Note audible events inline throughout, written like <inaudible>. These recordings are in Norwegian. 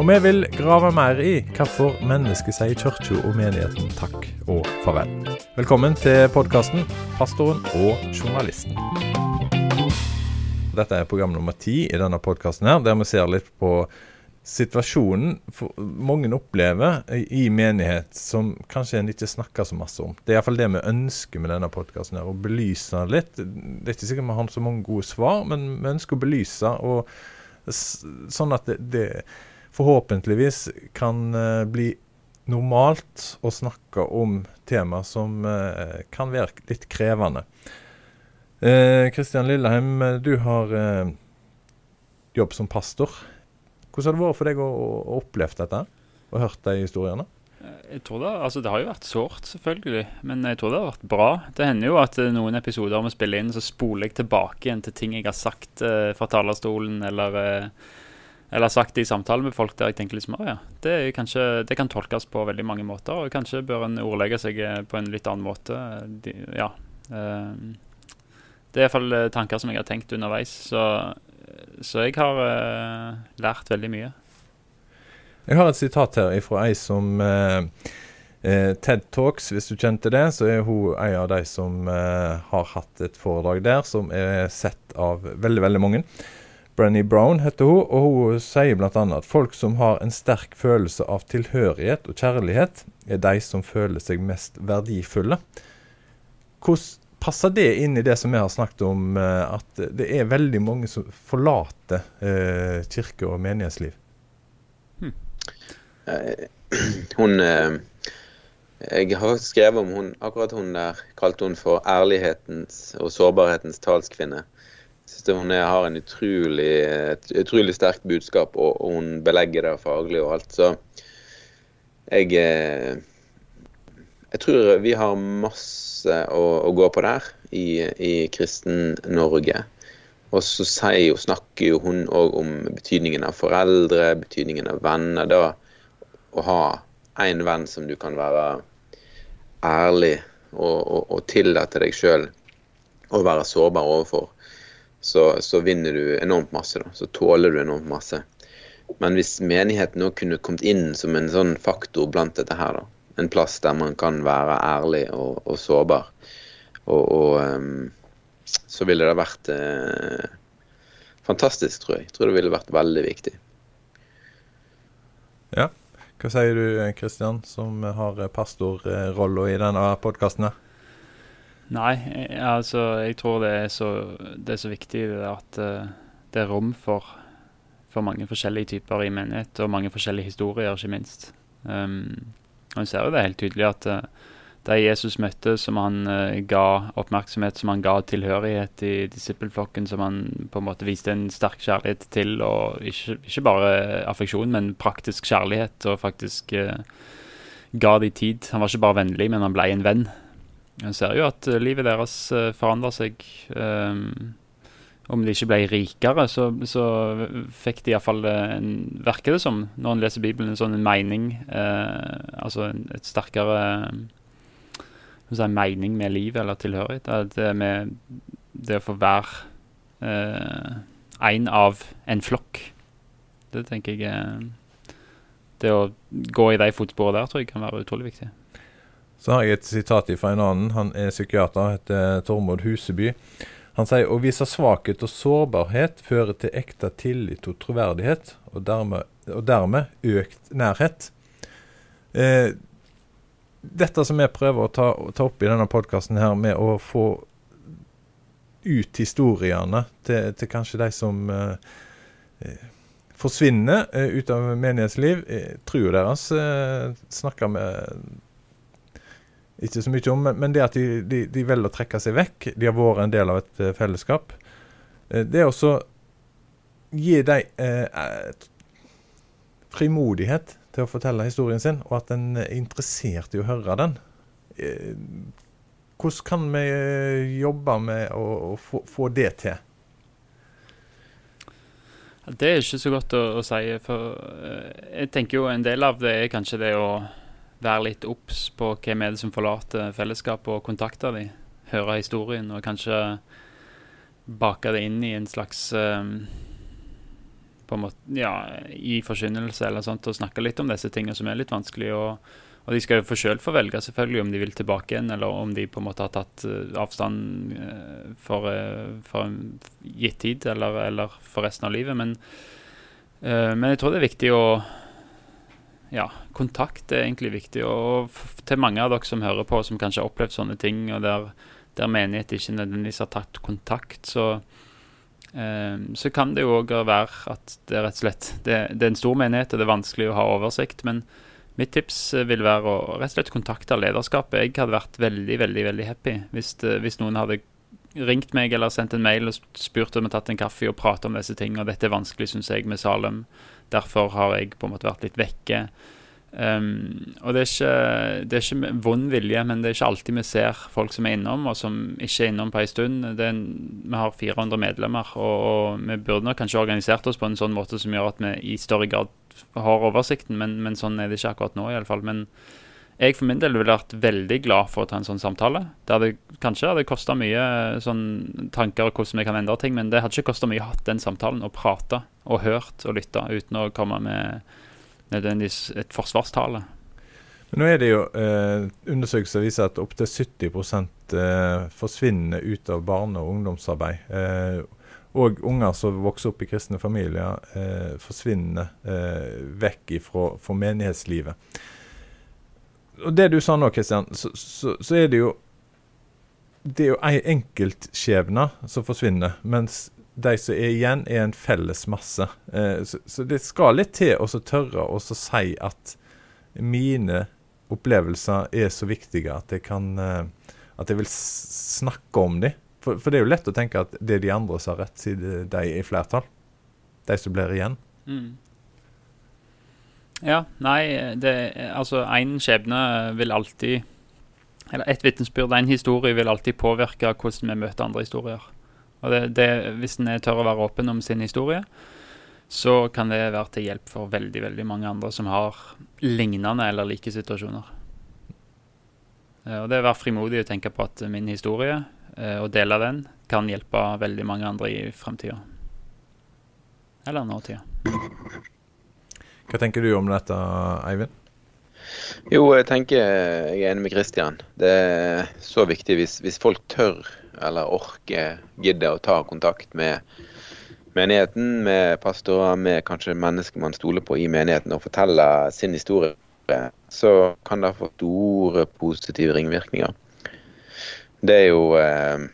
Og vi vil grave mer i hvorfor mennesket sier kirka og menigheten takk og farvel. Velkommen til podkasten 'Pastoren og journalisten'. Dette er program nummer ti i denne podkasten, der vi ser litt på situasjonen mange opplever i menighet som kanskje en ikke snakker så masse om. Det er iallfall det vi ønsker med denne podkasten, å belyse litt. Det er ikke sikkert vi har så mange gode svar, men vi ønsker å belyse, og sånn at det, det forhåpentligvis kan uh, bli normalt å snakke om tema som uh, kan være litt krevende. Kristian uh, Lilleheim, du har jobb som pastor. Hvordan har det vært for deg å, å oppleve dette og hørt de historiene? Jeg tror det, altså det har jo vært sårt, selvfølgelig, men jeg tror det har vært bra. Det hender jo at eh, noen episoder vi spiller inn, så spoler jeg tilbake igjen til ting jeg har sagt uh, fra talerstolen, eller, uh, eller sagt i samtale med folk der jeg tenker liksom ja, det, kanskje, det, kan tolkes på veldig mange måter, og kanskje bør en ordlegge seg på en litt annen måte. De, ja. Uh, det er iallfall tanker som jeg har tenkt underveis. Så så jeg har uh, lært veldig mye. Jeg har et sitat her fra ei som uh, TED Talks, hvis du kjente det, så er hun ei av de som har hatt et foredrag der som er sett av veldig, veldig mange. Brenny Brown heter hun, og hun sier bl.a. at folk som har en sterk følelse av tilhørighet og kjærlighet, er de som føler seg mest verdifulle. Hvordan passer det inn i det som vi har snakket om, eh, at det er veldig mange som forlater eh, kirke- og menighetsliv? Hmm. <clears throat> Hun eh, Jeg har skrevet om hun, akkurat hun der kalte hun for ærlighetens og sårbarhetens talskvinne. Hun har en utrolig, et utrolig sterkt budskap, og hun belegger det faglig og alt. Så jeg eh, jeg tror vi har masse å, å gå på der i, i Kristen-Norge. Og så sier, snakker jo hun òg om betydningen av foreldre, betydningen av venner. Da å ha en venn som du kan være ærlig og, og, og tillate deg sjøl å være sårbar overfor, så, så, vinner du enormt masse. da, Så tåler du enormt masse. Men hvis menigheten òg kunne kommet inn som en sånn faktor blant dette her, da, en plass der man kan være ærlig og, og sårbar. Og, og um, så ville det vært eh, fantastisk, tror jeg. Jeg tror det ville vært veldig viktig. Ja. Hva sier du, Kristian, som har pastorrolla i denne podkasten? Nei, altså jeg tror det er så, det er så viktig at uh, det er rom for, for mange forskjellige typer i menighet, og mange forskjellige historier, ikke minst. Um, og En ser jo det helt tydelig at uh, de Jesus møtte, som han uh, ga oppmerksomhet, som han ga tilhørighet i disippelflokken, som han på en måte viste en sterk kjærlighet til, og ikke, ikke bare affeksjon, men praktisk kjærlighet, og faktisk uh, ga de tid. Han var ikke bare vennlig, men han ble en venn. En ser jo at livet deres uh, forandrer seg. Um, om de ikke ble rikere, så, så fikk de iallfall, virker det som, når en leser Bibelen, en sånn mening Uh, Altså et sterkere si, mening med livet eller tilhørighet. Det med det å få være eh, en av en flokk. Det tenker jeg uh, Det å gå i de fotsporene der tror jeg kan være utrolig viktig. Så har jeg et sitat fra en annen. Han er psykiater, heter Tormod Huseby. Han sier å vise svakhet og sårbarhet fører til ekte tillit og troverdighet, og dermed, og dermed økt nærhet. Eh, dette som jeg prøver å ta, ta opp i denne podkasten her, med å få ut historiene til, til kanskje de som eh, eh forsvinner eh, ut av menighetsliv. Eh, Trua deres eh, snakker med ikke så mye om, men det at de, de, de, velger å trekke seg vekk, de har vært en del av et uh, fellesskap, uh, det er også gi dem uh, frimodighet til å fortelle historien sin, og at en er interessert i å høre den. Eh, hvordan kan vi eh, jobbe med å, å få, få, det til? Det er ikke så godt å, å si. For jeg tenker jo en del av det er kanskje det å være litt obs på hvem er det som forlater fellesskapet, og kontakte dem. Høre historien, og kanskje bake det inn i en slags um, på en måte, ja, i forkynnelse eller sånt, og snakke litt om disse tingene som er litt vanskelig. Og, og de skal jo for selv få velge selvfølgelig om de vil tilbake igjen, eller om de på en måte har tatt uh, avstand uh, for, uh, for, en gitt tid, eller, eller, for resten av livet. Men, men jeg tror det er viktig å ja, kontakt er egentlig viktig. Og til mange av dere som hører på, som kanskje har opplevd sånne ting, og der, der menighet ikke nødvendigvis har tatt kontakt, så, eh, så kan det jo òg være at det er rett og slett det, det, er en stor menighet, og det er vanskelig å ha oversikt. Men mitt tips vil være å rett og slett kontakte lederskapet. Jeg hadde vært veldig, veldig veldig happy hvis, hvis noen hadde ringt meg eller sendt en mail og spurt om jeg tatt en kaffe og pratet om disse tingene. Og dette er vanskelig, syns jeg, med Salem. Derfor har jeg på en måte vært litt vekke. Um, og det er, ikke, det er ikke vond vilje, men det er ikke alltid vi ser folk som er innom, og som ikke er innom på en stund. En, vi har 400 medlemmer, og, og, vi burde nok kanskje organisert oss på en sånn måte som gjør at vi i større grad har oversikten, men, men sånn er det ikke akkurat nå, iallfall. Men jeg for min del ville vært veldig glad for å ta en sånn samtale. Det hadde kanskje hadde kosta mye sånn tanker og hvordan vi kan endre ting, men det hadde ikke kosta mye å ha den samtalen og prate og hørt og lytte uten å komme med nødvendigvis et forsvarstale. Men nå er det jo eh, Undersøkelser viser at opptil 70 eh, forsvinner ut av barne- og ungdomsarbeid. Eh, og unger som vokser opp i kristne familier, eh, forsvinner eh, vekk fra menighetslivet og det du sa nå, Kristian, så, så, så, er det jo Det er jo ei enkeltskjebne som forsvinner, mens de som er igjen, er en felles masse. Eh, så, så, det skal litt til å tørre å si at mine opplevelser er så viktige at jeg kan eh, At jeg vil snakke om dem. For, for, det er jo lett å tenke at det er de andre som har rett, siden de er i flertall. De som blir igjen. Mm. Ja, nei, det, altså én skjebne vil alltid Eller ett vitnesbyrd, én historie, vil alltid påvirke hvordan vi møter andre historier. Og det, det, Hvis en tør å være åpen om sin historie, så kan det være til hjelp for veldig veldig mange andre som har lignende eller like situasjoner. Eh, og Det å være frimodig og tenke på at min historie, eh, og dele den, kan hjelpe veldig mange andre i framtida. Eller nåtida. Hva tenker du om dette, Eivind? Jo, jeg tenker jeg er enig med Kristian. Det er så viktig hvis, hvis, folk tør eller orker, gidder å ta kontakt med menigheten, med pastorer, med kanskje mennesker man stoler på i menigheten, og fortelle sin historie, så kan det få store positive ringvirkninger. Det er jo Eh,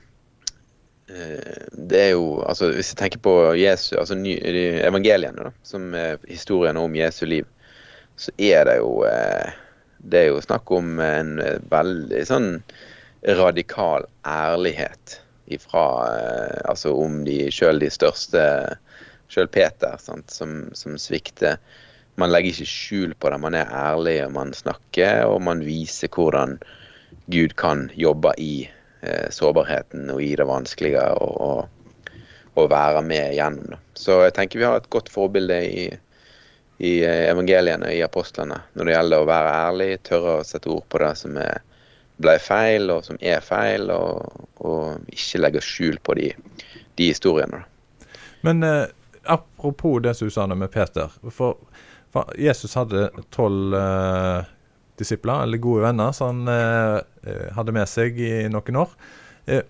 det er jo altså Hvis jeg tenker på Jesu, altså evangeliene, da, som er historien om Jesu liv, så er det jo eh, Det er jo snakk om en veldig sånn radikal ærlighet ifra eh, Altså om de sjøl de største Sjøl Peter, sant, som, som svikter. Man legger ikke skjul på det. Man er ærlig, og man snakker, og man viser hvordan Gud kan jobbe i eh, sårbarheten og i det vanskelige å, være med gjennom. Så jeg tenker vi har et godt forbilde i, i eh, evangeliene, i apostlene, når det gjelder å være ærlig, tørre å sette ord på det som er, ble feil, og som er feil, og, og ikke legge skjul på de, de historiene. Men eh, apropos det sa med Peter. For, Jesus hadde tolv eh, disipler, eller gode venner, så han eh, eh, hadde med seg i noen år. Eh,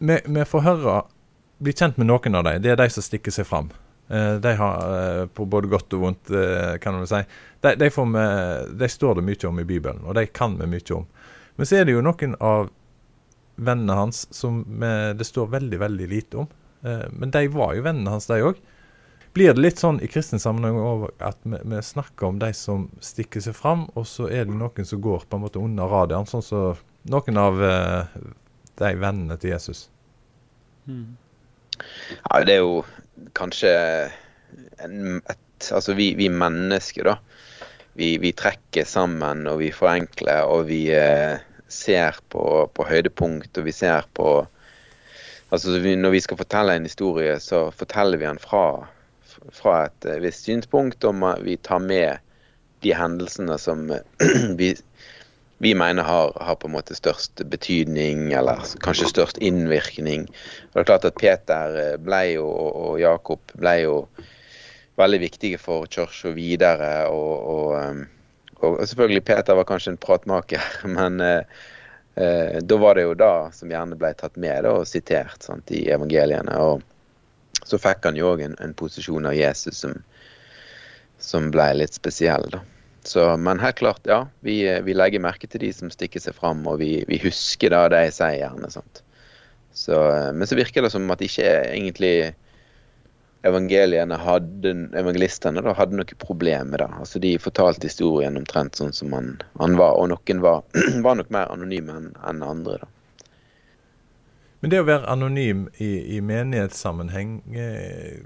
vi, vi, får høre, bli kjent med noen av dem. Det er de som stikker seg fram. Eh, de har eh, på både godt og vondt, eh, kan man si. De, de, med, de, står det mye om i Bibelen, og de kan vi mye om. Men så er det jo noen av vennene hans som det står veldig, veldig lite om. men de var jo vennene hans, de òg blir det litt sånn i kristen sammenheng at vi, vi, snakker om de som stikker seg fram, og så er det noen som går på en måte under radaren, sånn som så noen av eh, de vennene til Jesus. Mm. Ja, det er jo kanskje en, et. Altså vi, vi mennesker, da. Vi, vi, trekker sammen og vi forenkler og vi eh, ser på, på, høydepunkt og vi ser på Altså Når vi skal fortelle en historie, så forteller vi den fra, fra et eh, visst synspunkt, og vi tar med de hendelsene som <clears throat> vi, vi mener har, har, på en måte størst betydning, eller kanskje størst innvirkning. Og det er klart at Peter eh, ble jo, og Jakob ble jo veldig viktige for kirka videre. Og, og, og, selvfølgelig Peter var kanskje en pratmaker, <laughs> men eh, eh, da var det jo da som gjerne ble tatt med da, og sitert sant, i evangeliene. Og så fikk han jo òg en, en, posisjon av Jesus som, som ble litt spesiell. da. Så, men helt klart, ja. Vi, vi, legger merke til de som stikker seg fram, og vi, vi husker da det jeg sier gjerne. sant. Så, men så virker det som at ikke egentlig evangeliene hadde, evangelistene da, hadde noe problem med det. Altså De fortalte historien omtrent sånn som han, han var, og noen var, <clears throat> var, nok mer anonyme enn en andre. da. Men det å være anonym i, i menighetssammenheng eh,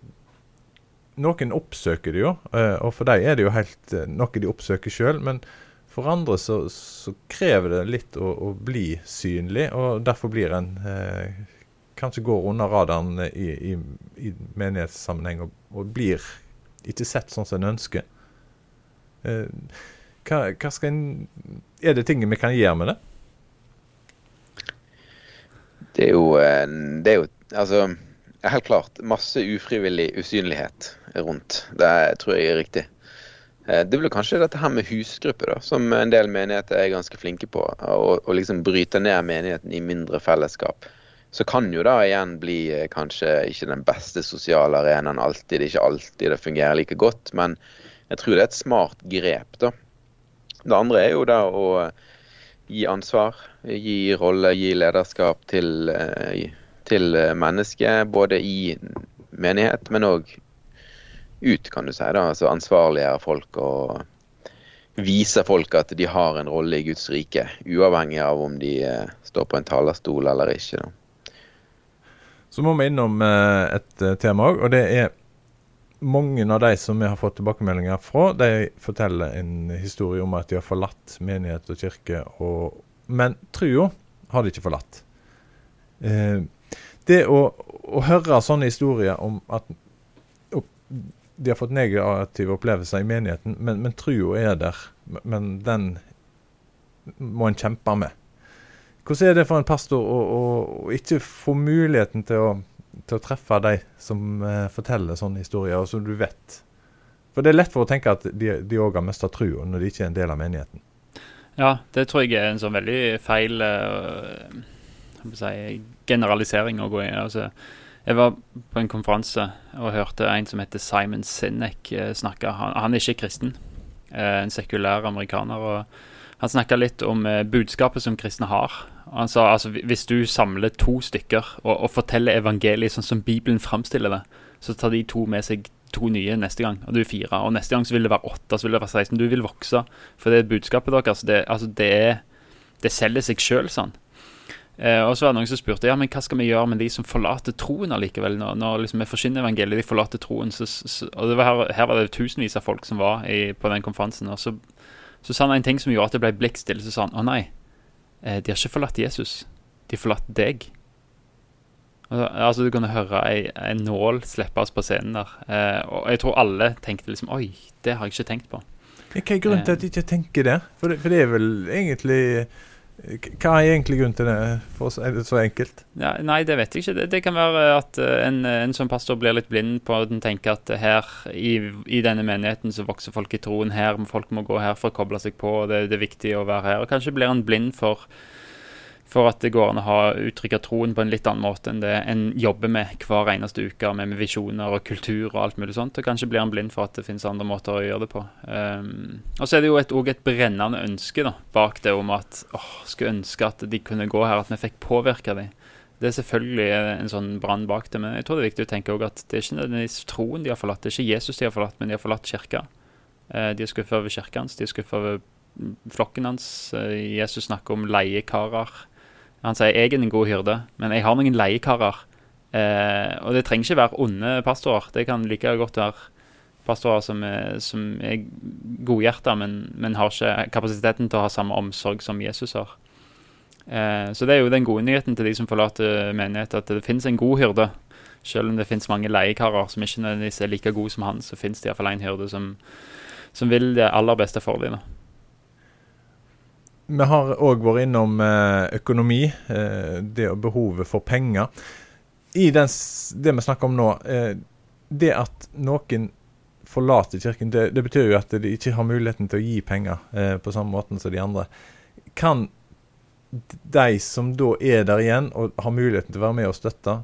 Noen oppsøker det jo, eh, og for dem er det jo helt eh, noe de oppsøker sjøl. Men for andre så, så, krever det litt å, å, bli synlig, og derfor blir en eh, kanskje går under radaren i, i, i menighetssammenheng og, og, blir ikke sett sånn som en ønsker. Eh, hva, hva, skal en Er det ting vi kan gjøre med det? Det er jo, eh, det er jo altså, helt klart masse ufrivillig usynlighet rundt. Det tror jeg er riktig. Eh, det blir kanskje dette her med husgruppe, da, som en del menigheter er ganske flinke på. Å liksom bryte ned menigheten i mindre fellesskap så kan jo da igjen bli eh, kanskje ikke den beste sosiale arenaen alltid. Ikke alltid det fungerer like godt, men jeg tror det er et smart grep, da. Det andre er jo da å gi ansvar, gi rolle, gi lederskap til, eh, til mennesket. Både i menighet, men òg ut, kan du si. da, altså Ansvarliggjøre folk og vise folk at de har en rolle i Guds rike. Uavhengig av om de eh, står på en talerstol eller ikke. da. Så må vi innom eh, et eh, tema òg, og det er mange av de som vi har fått tilbakemeldinger fra, de forteller en historie om at de har forlatt menighet og kirke, og, men trua har de ikke forlatt. Eh, det å, å, høre sånne historier om at de har fått negative opplevelser i menigheten, men, men trua er der, men den må en kjempe med. Hvordan er det for en pastor å, å, å ikke få muligheten til å, til å treffe de som eh, forteller sånne historier, og som du vet? For det er lett for å tenke at de òg har mista trua når de ikke er en del av menigheten. Ja, det tror jeg er en sånn veldig feil eh, si, generalisering å gå i. Altså, jeg var på en konferanse og hørte en som heter Simon Sinek uh, snakke. Han, han, er ikke kristen, uh, en sekulær amerikaner. og Han snakka litt om budskapet som kristne har, han sa altså hvis du samler to stykker og, og forteller evangeliet sånn som Bibelen framstiller det, så tar de to med seg to nye neste gang, og du er fire. Og neste gang så vil det være åtte, så vil det være 16. Du vil vokse. For det er budskapet deres. Det, altså det, det selger seg sjøl, sånn. Eh, og så var det noen som spurte ja, men hva skal vi gjøre med de som forlater troen allikevel. Når, når liksom vi forsyner evangeliet, de forlater troen. Så, så, og var her, her, var det tusenvis av folk som var i, på den konferansen. Og så, så sa han en ting som gjorde at det ble blikkstille. Så sa han å nei, Eh, de har ikke forlatt Jesus, de har forlatt deg. Altså Du kunne høre ei, ei nål slippes på scenen der. Eh, og jeg tror alle tenkte liksom Oi, det har jeg ikke tenkt på. Hva er grunnen til at de ikke tenker det? For det, for det er vel egentlig hva er egentlig grunnen til det, for er det så enkelt? Ja, nei, det vet jeg ikke. Det, det kan være at eh, en, en som pastor blir litt blind på at en tenker at her i, i, denne menigheten så vokser folk i troen. Her folk må gå her for å koble seg på, og det, det er viktig å være her. Og kanskje blir en blind for for at det går an å ha uttrykke troen på en litt annen måte enn det en jobber med hver eneste uke, med, visjoner og kultur og alt mulig sånt. Og kanskje blir han blind for at det finnes andre måter å gjøre det på. Um, og så er det jo òg et, brennende ønske da, bak det om at åh, skulle ønske at de kunne gå her, at vi fikk påvirke dem. Det er selvfølgelig en sånn brann bak det, men jeg tror det er viktig å tenke også at det er ikke nødvendigvis troen de har forlatt. Det er ikke Jesus de har forlatt, men de har forlatt kirka. Uh, de er skuffa over kirka hans, de er skuffa over flokken hans. Uh, Jesus snakker om leiekarer han sier jeg er en god hyrde, men jeg har noen leiekarer. Eh, og det trenger ikke være onde pastorer. Det kan like godt være pastorer som er, som er godhjerta, men, men, har ikke kapasiteten til å ha samme omsorg som Jesus har. Eh, så det er jo den gode nyheten til de som forlater menighet, at det finnes en god hyrde. Selv om det finnes mange leiekarer som ikke nødvendigvis er like gode som han, så finnes det iallfall en hyrde som, som vil det aller beste for dem. Vi har òg vært innom eh, økonomi, eh, det og behovet for penger. I den, det vi snakker om nå, det at noen forlater kirken, det, det, betyr jo at de ikke har muligheten til å gi penger på samme måten som de andre. Kan de som da er der igjen og har muligheten til å være med og støtte,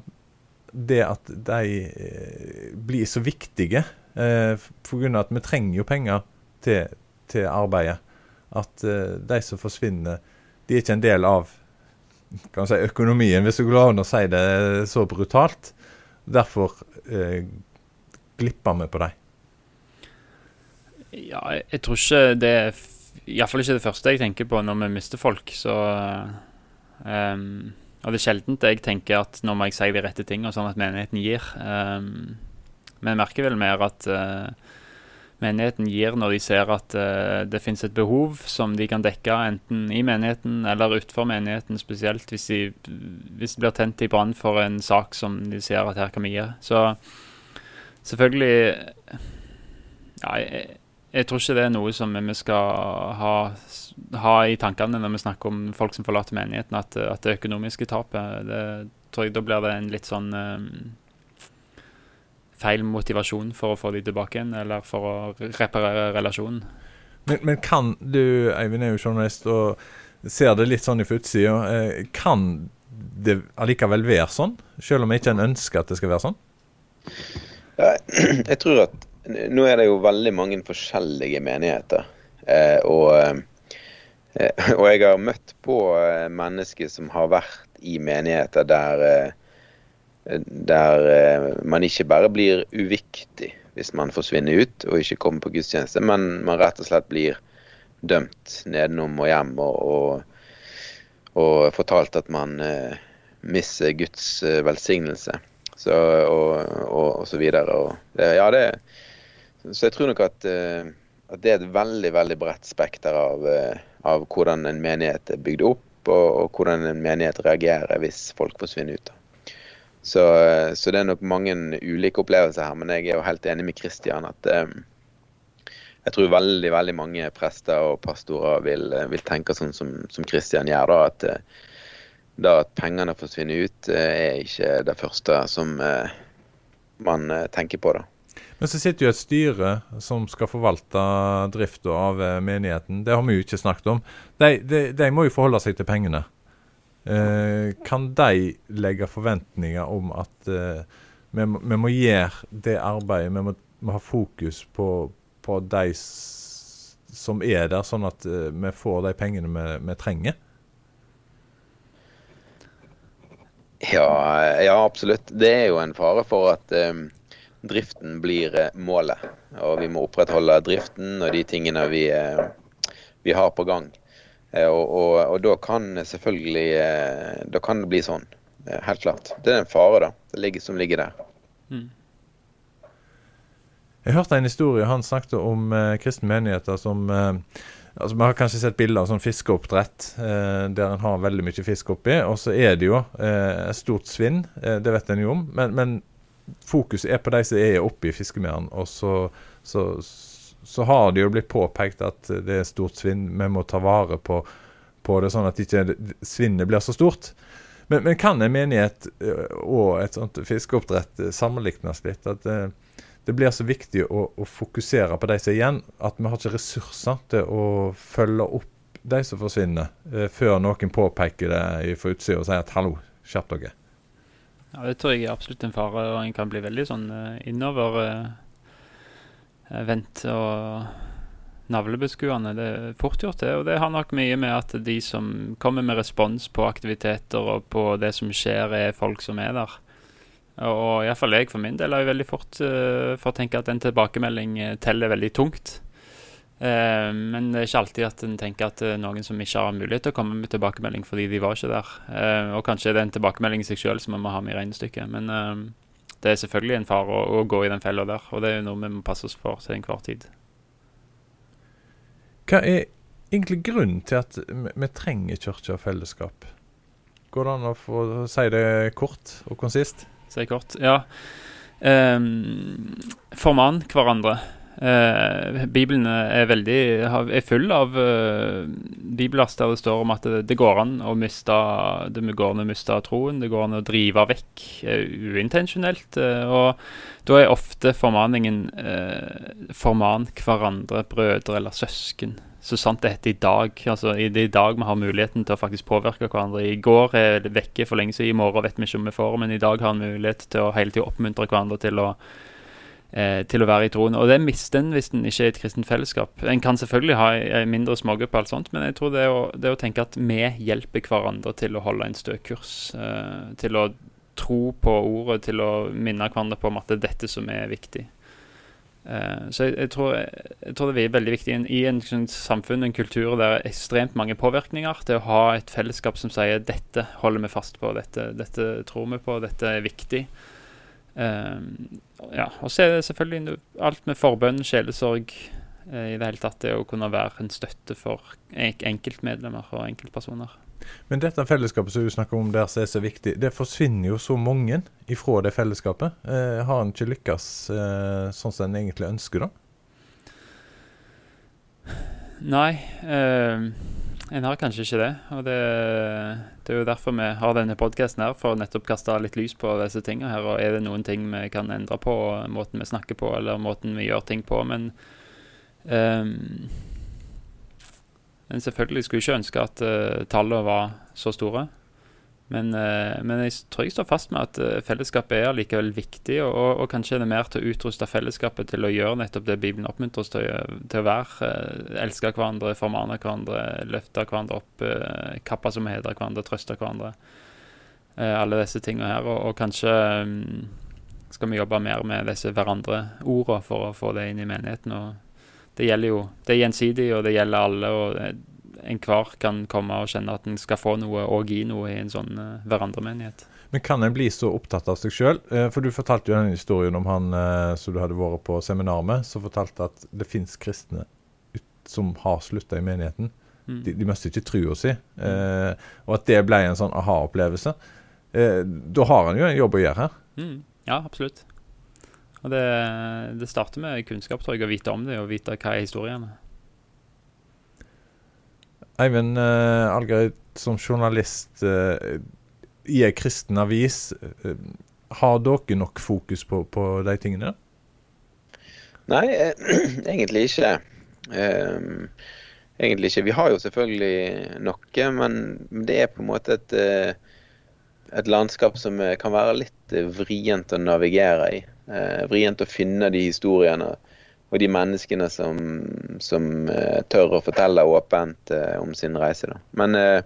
det at de eh, blir så viktige eh, pga. at vi trenger jo penger til, til arbeidet. At eh, de som forsvinner, de er ikke en del av si, økonomien, hvis du går an å si det så brutalt. Derfor eh, glipper vi på dem. Ja, jeg, jeg tror ikke det er Iallfall ikke det første jeg tenker på når vi mister folk. Så um og det er sjeldent jeg tenker at nå må jeg si de rette tingene, sånn at menigheten gir. Um, men jeg merker vel mer at uh, menigheten gir når de ser at uh, det finnes et behov som de kan dekke, enten i menigheten eller utenfor menigheten, spesielt hvis de, hvis de blir tent i brann for en sak som de ser at her kan vi gi. Så selvfølgelig ja, jeg, jeg tror ikke det er noe som vi skal ha ha i tankene når vi snakker om folk som forlater menigheten, at, at det økonomiske tapet det, tror jeg Da blir det en litt sånn um, feil motivasjon for å få de tilbake igjen, eller for å reparere relasjonen. Men, men kan du, Eivind er jo journalist og ser det litt sånn i utsida, eh, kan det allikevel være sånn? Selv om ikke en ønsker at det skal være sånn? <clears throat> Jeg tror at nå er det jo veldig mange forskjellige menigheter. Eh, og Eh, <laughs> og jeg har møtt på eh, mennesker som har vært i menigheter der, eh, der man ikke bare blir uviktig hvis man forsvinner ut og ikke kommer på gudstjeneste, men man rett og slett blir dømt nedenom og hjem og, og, fortalt at man eh, mister Guds velsignelse. Så, og, og, og, så videre. Det, ja, det, så jeg tror nok at, at, det er et veldig, veldig bredt spekter av eh, av hvordan en menighet er bygd opp, og, hvordan en menighet reagerer hvis folk forsvinner ut. Så, så, det er nok mange ulike opplevelser her, men jeg er jo helt enig med Kristian at eh, jeg tror veldig veldig mange prester og pastorer vil, vil tenke sånn som, Kristian gjør. da, at, da at pengene forsvinner ut, er ikke det første som man tenker på. da. Men så sitter jo et styre som skal forvalte drifta av eh, menigheten. Det har vi jo ikke snakket om. De, de, de må jo forholde seg til pengene. Eh, kan de legge forventninger om at eh, vi, vi, må gjøre det arbeidet, vi må, må ha fokus på, på de som er der, sånn at vi får de pengene vi, vi trenger? Ja, ja, absolutt. Det er jo en fare for at um, driften blir eh, målet. Og vi må opprettholde driften og de tingene vi, eh, vi har på gang. Eh, og, og, og, da kan selvfølgelig Da kan det bli sånn. Helt klart. Det er en fare da, det ligger, som ligger der. Mm. Jeg hørte en historie. Han snakket om eh, kristne menigheter som eh, altså Vi har kanskje sett bilder av sånn fiskeoppdrett eh, der en har veldig mye fisk oppi. Og så er det jo et stort svinn, det vet en jo om. Men, men fokuset er på de som er oppi i fiskemerdene. Og så, så, så, har det jo blitt påpekt at det er stort svinn. Vi må ta vare på, på det, sånn at ikke svinnet blir så stort. Men, men, kan en menighet eh, og et sånt fiskeoppdrett eh, sammenlignes litt? At det, eh, det blir så viktig å, å, fokusere på de som er igjen, at vi har ikke ressurser til å følge opp de som forsvinner, før noen påpeker det fra utsida og sier at 'hallo, skjerp dere'. Ja, Det tror jeg er absolutt en fare, og en kan bli veldig sånn uh, innovervendt uh, og navlebeskuende. Det er fort gjort, det. Og det har nok mye med at de som kommer med respons på aktiviteter og på det som skjer, er folk som er der. Og iallfall jeg for min del har jo veldig fort uh, for å tenke at en tilbakemelding teller veldig tungt. Uh, men det er ikke alltid at en tenker at er noen som ikke har mulighet til å komme med tilbakemelding fordi de var ikke der. Eh, og kanskje det er en tilbakemelding i seg sjøl som en må ha med i regnestykket. Men eh, det er selvfølgelig en fare å, å, gå i den fella der. Og det er jo noe vi må passe oss for til enhver tid. Hva er egentlig grunnen til at vi, vi trenger kirke og fellesskap? Går det an å få si det kort og konsist? Si kort, ja. Um, forman hverandre. Uh, Bibelen er veldig er full av eh, bibelast der det står om at det, det, går an å miste det går an å miste troen. Det går an å drive vekk eh, uintensjonelt. og da er ofte formaningen forman hverandre, brødre eller søsken så sant det heter i dag. Altså, Det er i dag vi har muligheten til å faktisk påvirke hverandre. I går er det vekke for lenge siden, i morgen vet vi ikke om vi får men i dag har vi mulighet til å hele tiden oppmuntre hverandre til å, eh, til å være i troen. Og det mister en hvis en ikke er et kristent fellesskap. En kan selvfølgelig ha en mindre smågruppe, alt sånt, men jeg tror det å, det å, tenke at vi hjelper hverandre til å holde en stø kurs, eh, til å tro på ordet, til å minne hverandre på om at det er dette som er viktig. Uh, så jeg, jeg, tror, jeg, tror, det er veldig viktig i en sånn, samfunn en kultur der det er ekstremt mange påvirkninger, til å ha et fellesskap som sier dette holder vi fast på, dette, dette tror vi på, dette er viktig. Uh, ja, Og så er det selvfølgelig alt med forbønn, sjelesorg uh, i det hele tatt. Det å kunne være en støtte for enkeltmedlemmer og enkeltpersoner. Men dette fellesskapet som du snakker om der som er så viktig, det forsvinner jo så mange ifra det fellesskapet. Eh, har en ikke lykkes eh, sånn som en egentlig ønsker, da? Nei, eh, en har kanskje ikke det. Og det, det, er jo derfor vi har denne podkasten her, for å nettopp kaste litt lys på disse tingene her. Og er det noen ting vi kan endre på, måten vi snakker på, eller måten vi gjør ting på. Men um, men selvfølgelig skulle jeg ikke ønske at uh, tallene var så store. Men, uh, men, jeg tror jeg står fast med at uh, fellesskapet er likevel viktig, og, og, kanskje er det mer til å utruste fellesskapet til å gjøre nettopp det Bibelen oppmuntrer oss til, til, å være. elske hverandre, formane hverandre, løfte hverandre opp, kappe som hedrer hverandre, trøste hverandre. alle disse tingene her. Og, og kanskje um, skal vi jobbe mer med disse hverandre-ordene for å få det inn i menigheten. og det gjelder jo Det er gjensidig, og det gjelder alle. og Enhver kan komme og kjenne at en skal få noe og gi noe i en sånn uh, hverandremenighet. Men kan en bli så opptatt av seg sjøl? Uh, for du fortalte jo denne historien om han uh, som du hadde vært på seminar med, som fortalte at det fins kristne som har slutta i menigheten. Mm. De, de mister ikke trua si. Uh, og at det ble en sånn aha-opplevelse. da har en jo en jobb å gjøre her. Mm. Ja, absolutt. Og det, det starter med kunnskap, tror jeg, å vite om det og vite hva er historiene. Eivind uh, Algerid, som journalist uh, i ei kristen avis, uh, har dere nok fokus på, på de tingene? Nei, <clears throat> egentlig ikke. Um, egentlig ikke. Vi har jo selvfølgelig noe, men det er på en måte et, et landskap som kan være litt vrient å navigere i eh, vrient å finne de historiene og de menneskene som, som uh, tør å fortelle åpent uh, om sin reise. Da. Men uh,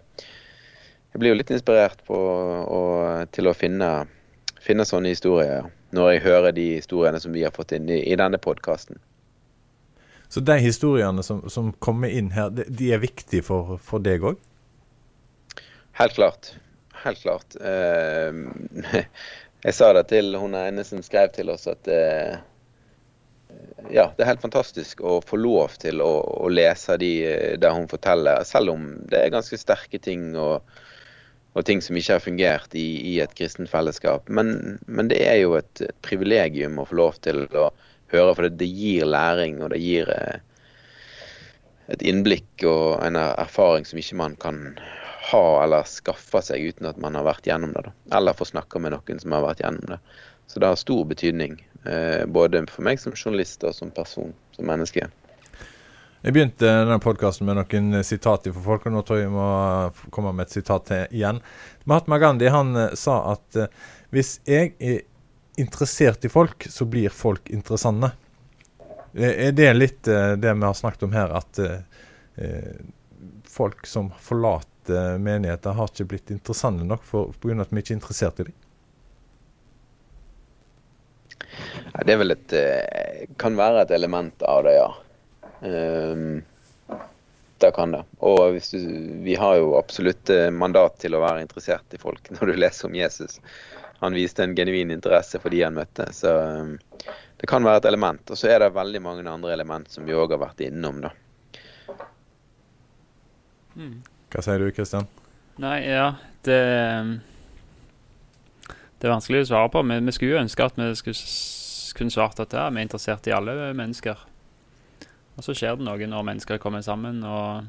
jeg blir jo litt inspirert på, og, til å finne, finne, sånne historier når jeg hører de historiene som vi har fått inn i, i denne podkasten. Så de historiene som, som, kommer inn her, de, er viktige for, for deg òg? Helt klart. Helt klart. <laughs> Jeg sa det til hun ene som skrev til oss, at ja, det er helt fantastisk å få lov til å, å lese de der hun forteller, selv om det er ganske sterke ting og, og ting som ikke har fungert i, i et kristent fellesskap. Men, men, det er jo et, et, privilegium å få lov til å høre, for det, det gir læring, og det gir eh, et innblikk og en erfaring som ikke man kan ha eller skaffe seg uten at man har vært gjennom det. Da. Eller få snakke med noen som har vært gjennom det. Så det har stor betydning. Eh, både for meg som journalist og som person, som menneske. Jeg begynte denne podkasten med noen sitater for folk, og nå tror jeg jeg må komme med et sitat til igjen. Mahatma Gandhi han eh, sa at hvis jeg er interessert i folk, så blir folk interessante. Er det litt det vi har snakket om her, at folk som forlater menigheter har ikke blitt interessante nok pga. at vi ikke er interessert i dem? Ja, det er vel et uh, Kan være et element av det, ja. Um, det kan det. Og du, vi har jo absolutt mandat til å være interessert i folk <laughs> når du leser om Jesus. han viste en genuin interesse for de han møtte. Så det kan være et element. Og så er det veldig mange andre element som vi òg har vært innom, da. Mm. Hva sier du, Kristian? Nei, ja, det Det er vanskelig å svare på. Vi, vi skulle jo ønske at vi skulle kunne svart at ja, vi er interessert i alle mennesker. Og så skjer det noe når mennesker kommer sammen og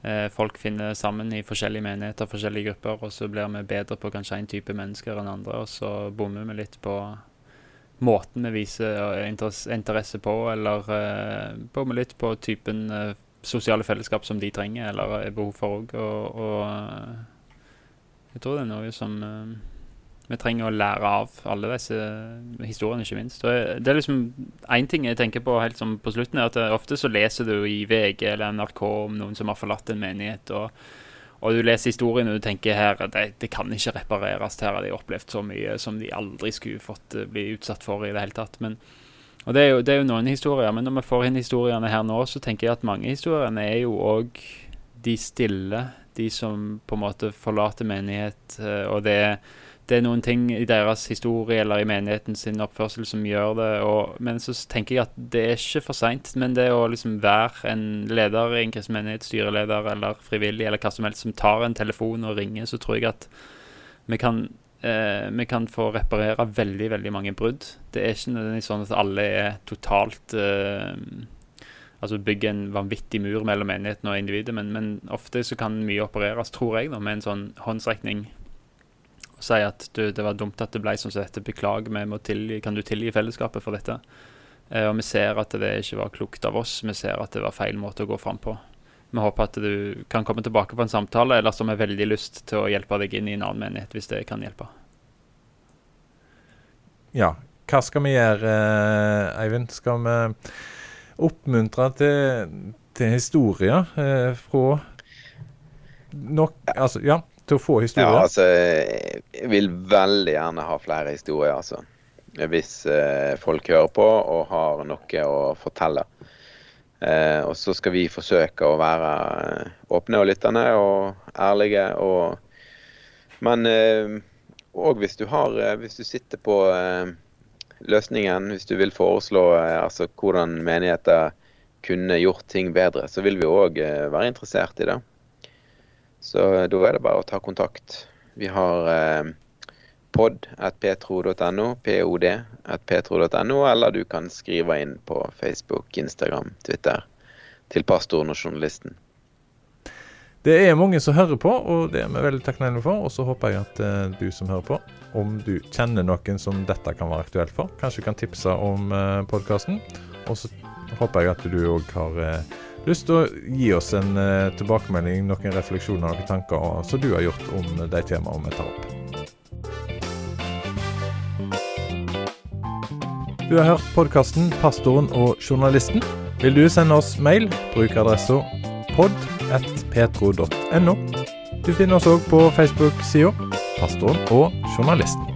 eh, folk finner sammen i forskjellige menigheter, forskjellige grupper, og så blir vi bedre på kanskje en type mennesker enn andre, og så bommer vi litt på måten vi viser interesse på, eller eh, bommer litt på typen eh, sosiale fellesskap som de trenger eller er behov for òg. Og, og, eh, jeg tror det er noe som uh, vi trenger å lære av alle disse historiene, ikke minst. Og det er liksom Én ting jeg tenker på helt som på slutten, er at ofte så leser du i VG eller NRK om noen som har forlatt en menighet. og og du leser historien og du tenker her det, det kan ikke repareres. Her har de opplevd så mye som de aldri skulle fått bli utsatt for i det hele tatt. Men og det er, jo, det er, jo, noen historier, men når vi får inn historiene her nå, så tenker jeg at mange historiene er jo òg de stille. De som på en måte forlater menighet. Eh, og det, det, er noen ting i deres historie eller i menigheten sin oppførsel som gjør det. Og, men så tenker jeg at det er ikke for seint. Men det å liksom være en leder i en kristen menighet, styreleder eller frivillig eller hva som helst, som tar en telefon og ringer, så tror jeg at vi kan eh, vi kan få reparere veldig veldig mange brudd. Det er ikke nødvendigvis sånn at alle er totalt eh, Altså bygge en vanvittig mur mellom menigheten og individet, men, men, ofte så kan mye opereres, tror jeg, da, med en sånn håndsrekning. Si at du, det var dumt at det ble sånn som dette, beklager, tilgi, kan du tilgi fellesskapet for dette? Eh, og vi ser at det ikke var klokt av oss, vi ser at det var feil måte å gå fram på. Vi håper at du kan komme tilbake på en samtale, eller som har veldig lyst til å hjelpe deg inn i en annen menighet, hvis det kan hjelpe. Ja, hva skal vi gjøre, eh, Eivind? Skal vi oppmuntre til, til historier eh, fra nok Altså, ja, til å få historier? Ja, altså, jeg vil veldig gjerne ha flere historier, altså. Hvis eh, folk hører på og har noe å fortelle. Eh, og så skal vi forsøke å være eh, åpne og lyttende og ærlige. Og, men òg eh, hvis du har Hvis du sitter på eh, løsningen, hvis du vil foreslå eh, altså, hvordan menigheter kunne gjort ting bedre, så vil vi òg eh, være interessert i det. Så da er det bare å ta kontakt. Vi har pod.petro.no, pod.petro.no, eller du kan skrive inn på Facebook, Instagram, Twitter til pastoren og journalisten. Det er mange som hører på, og det er vi veldig takknemlige for. Og så håper jeg at eh, du som hører på, om du kjenner noen som dette kan være aktuelt for, kanskje kan tipse om eh, podkasten. Og så håper jeg at du òg har uh, lyst til å gi oss en uh, tilbakemelding, noen refleksjoner, og tanker som du har gjort om de temaene vi tar opp. Du har hørt podkasten 'Pastoren og journalisten'. Vil du sende oss mail, bruk adressa pod.petro.no. Du finner oss òg på Facebook-sida 'Pastoren og journalisten'.